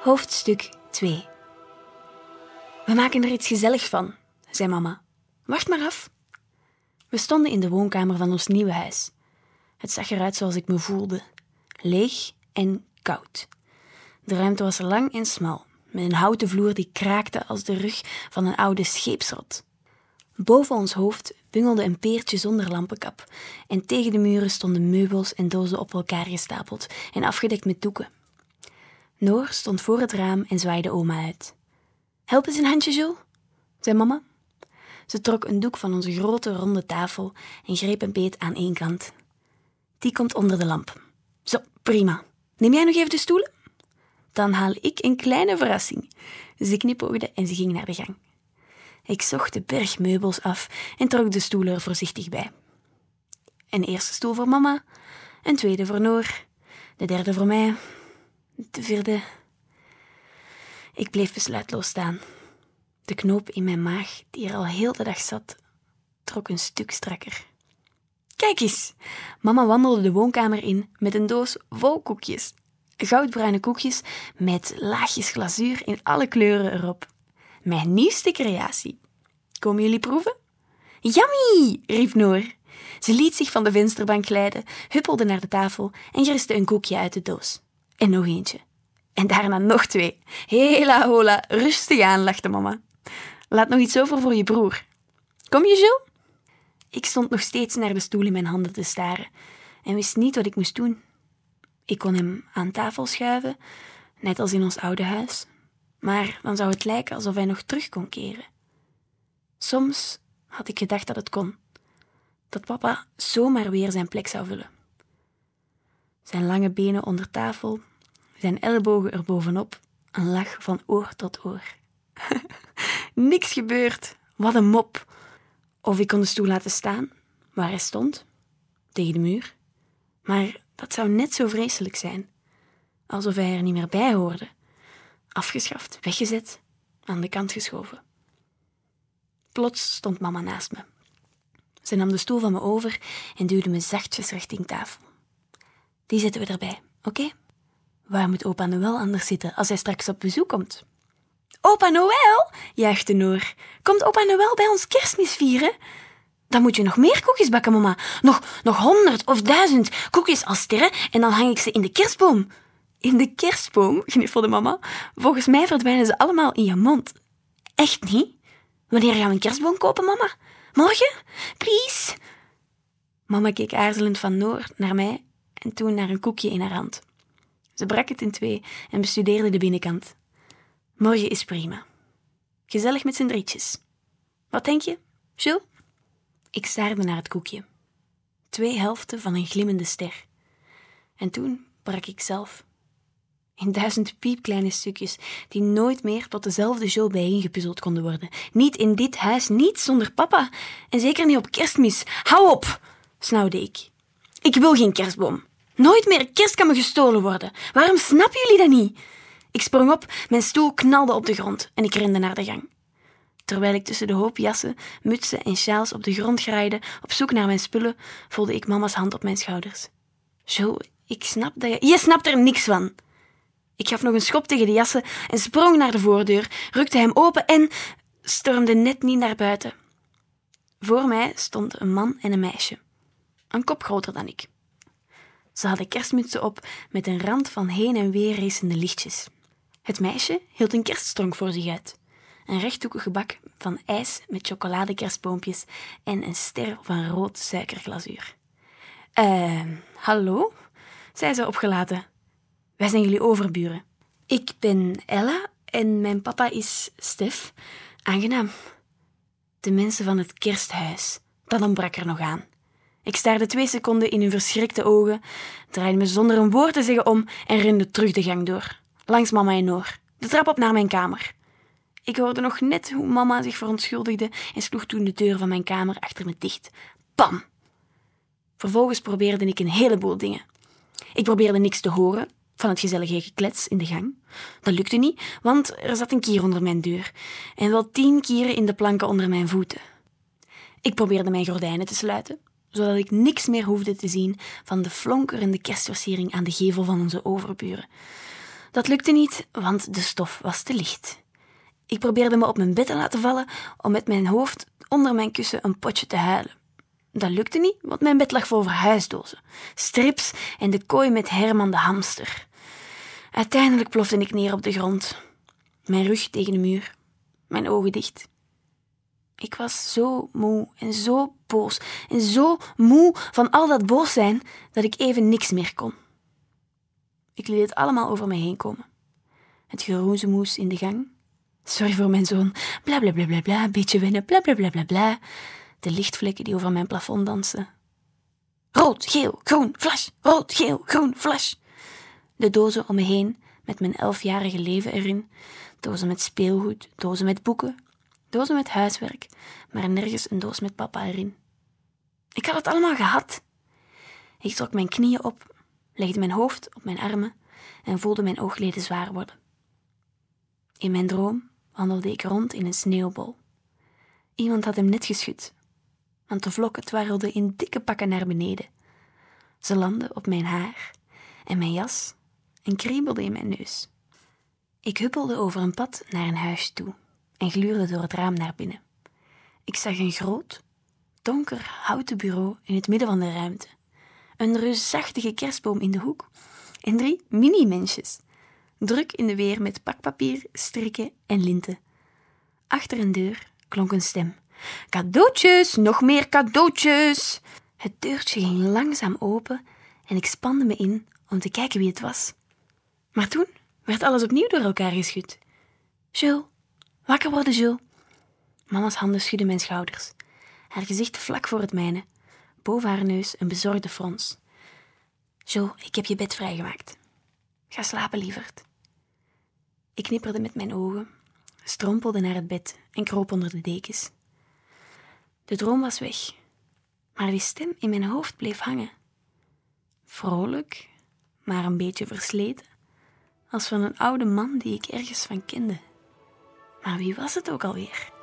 Hoofdstuk 2 We maken er iets gezelligs van, zei mama. Wacht maar af. We stonden in de woonkamer van ons nieuwe huis. Het zag eruit zoals ik me voelde: leeg en koud. De ruimte was lang en smal, met een houten vloer die kraakte als de rug van een oude scheepsrot. Boven ons hoofd bungelde een peertje zonder lampenkap, en tegen de muren stonden meubels en dozen op elkaar gestapeld en afgedekt met doeken. Noor stond voor het raam en zwaaide oma uit. Help eens een handje, Jules, zei mama. Ze trok een doek van onze grote ronde tafel en greep een beet aan één kant. Die komt onder de lamp. Zo, prima. Neem jij nog even de stoelen? Dan haal ik een kleine verrassing. Ze knipoogde en ze ging naar de gang. Ik zocht de berg meubels af en trok de stoelen er voorzichtig bij. Een eerste stoel voor mama, een tweede voor Noor, de derde voor mij, de vierde. Ik bleef besluitloos staan. De knoop in mijn maag, die er al heel de dag zat, trok een stuk strakker. Kijk eens! Mama wandelde de woonkamer in met een doos vol koekjes. Goudbruine koekjes met laagjes glazuur in alle kleuren erop. Mijn nieuwste creatie. Komen jullie proeven? Yummy! riep Noor. Ze liet zich van de vensterbank glijden, huppelde naar de tafel en griste een koekje uit de doos. En nog eentje. En daarna nog twee. Hela hola, rustig aan, lachte mama. Laat nog iets over voor je broer. Kom je, Jules? Ik stond nog steeds naar de stoel in mijn handen te staren en wist niet wat ik moest doen. Ik kon hem aan tafel schuiven, net als in ons oude huis, maar dan zou het lijken alsof hij nog terug kon keren. Soms had ik gedacht dat het kon, dat papa zomaar weer zijn plek zou vullen. Zijn lange benen onder tafel, zijn ellebogen er bovenop, een lach van oor tot oor. Niks gebeurd, wat een mop. Of ik kon de stoel laten staan, waar hij stond, tegen de muur. Maar dat zou net zo vreselijk zijn, alsof hij er niet meer bij hoorde. Afgeschaft, weggezet, aan de kant geschoven. Plots stond mama naast me. Ze nam de stoel van me over en duwde me zachtjes richting tafel. Die zetten we erbij, oké? Waar moet opa Noël anders zitten als hij straks op bezoek komt? Opa Noël, juichte Noor. Komt opa Noël bij ons kerstmis vieren? Dan moet je nog meer koekjes bakken, mama. Nog, nog honderd of duizend koekjes als sterren en dan hang ik ze in de kerstboom. In de kerstboom, gniffelde mama. Volgens mij verdwijnen ze allemaal in je mond. Echt niet? Wanneer gaan we een kerstboom kopen, mama? Morgen? Please? Mama keek aarzelend van Noor naar mij en toen naar een koekje in haar hand. Ze brak het in twee en bestudeerde de binnenkant. Morgen is prima. Gezellig met z'n drietjes. Wat denk je, Jules? Ik staarde naar het koekje. Twee helften van een glimmende ster. En toen brak ik zelf. In duizend piepkleine stukjes die nooit meer tot dezelfde Jules bijeengepuzzeld konden worden. Niet in dit huis, niet zonder papa. En zeker niet op kerstmis. Hou op, snauwde ik. Ik wil geen kerstboom. Nooit meer kerst kan me gestolen worden. Waarom snappen jullie dat niet? Ik sprong op, mijn stoel knalde op de grond en ik rende naar de gang. Terwijl ik tussen de hoop jassen, mutsen en sjaals op de grond graaide, op zoek naar mijn spullen, voelde ik mama's hand op mijn schouders. Zo, ik snap dat je... Je snapt er niks van! Ik gaf nog een schop tegen de jassen en sprong naar de voordeur, rukte hem open en stormde net niet naar buiten. Voor mij stond een man en een meisje, een kop groter dan ik. Ze hadden kerstmutsen op met een rand van heen en weer racende lichtjes. Het meisje hield een kerststronk voor zich uit. Een rechthoekige bak van ijs met chocoladekerstboompjes en een ster van rood suikerglazuur. Eh, hallo? zei ze opgelaten. Wij zijn jullie overburen. Ik ben Ella en mijn papa is Stef. Aangenaam. De mensen van het kersthuis. Dat ontbrak er nog aan. Ik staarde twee seconden in hun verschrikte ogen, draaide me zonder een woord te zeggen om en rende terug de gang door. Langs mama en Noor. De trap op naar mijn kamer. Ik hoorde nog net hoe mama zich verontschuldigde en sloeg toen de deur van mijn kamer achter me dicht. Bam! Vervolgens probeerde ik een heleboel dingen. Ik probeerde niks te horen van het gezellige geklets in de gang. Dat lukte niet, want er zat een kier onder mijn deur en wel tien kieren in de planken onder mijn voeten. Ik probeerde mijn gordijnen te sluiten, zodat ik niks meer hoefde te zien van de flonkerende kerstversiering aan de gevel van onze overburen. Dat lukte niet, want de stof was te licht. Ik probeerde me op mijn bed te laten vallen om met mijn hoofd onder mijn kussen een potje te huilen. Dat lukte niet, want mijn bed lag vol verhuisdozen, strips en de kooi met Herman de hamster. Uiteindelijk plofte ik neer op de grond, mijn rug tegen de muur, mijn ogen dicht. Ik was zo moe en zo boos en zo moe van al dat boos zijn dat ik even niks meer kon. Ik liet het allemaal over me heen komen. Het geroezemoes in de gang. Sorry voor mijn zoon. Bla bla bla bla bla. Beetje wennen. Bla bla bla bla bla. De lichtvlekken die over mijn plafond dansen. Rood, geel, groen, flash. Rood, geel, groen, flash. De dozen om me heen met mijn elfjarige leven erin. Dozen met speelgoed, dozen met boeken, dozen met huiswerk, maar nergens een doos met papa erin. Ik had het allemaal gehad. Ik trok mijn knieën op, legde mijn hoofd op mijn armen en voelde mijn oogleden zwaar worden. In mijn droom wandelde ik rond in een sneeuwbol. Iemand had hem net geschud, want de vlokken twarrelden in dikke pakken naar beneden. Ze landden op mijn haar en mijn jas en kriebelden in mijn neus. Ik huppelde over een pad naar een huis toe en gluurde door het raam naar binnen. Ik zag een groot, donker houten bureau in het midden van de ruimte, een reusachtige kerstboom in de hoek en drie mini-mensjes, druk in de weer met pakpapier, strikken en linten. Achter een deur klonk een stem. Cadeautjes, nog meer cadeautjes! Het deurtje ging langzaam open en ik spande me in om te kijken wie het was. Maar toen werd alles opnieuw door elkaar geschud. Jules, wakker worden, Jules. Mama's handen schudden mijn schouders. Haar gezicht vlak voor het mijne. Boven haar neus een bezorgde frons. Jules, ik heb je bed vrijgemaakt. Ga slapen, lieverd. Ik knipperde met mijn ogen, strompelde naar het bed en kroop onder de dekens. De droom was weg, maar die stem in mijn hoofd bleef hangen. Vrolijk, maar een beetje versleten, als van een oude man die ik ergens van kende. Maar wie was het ook alweer?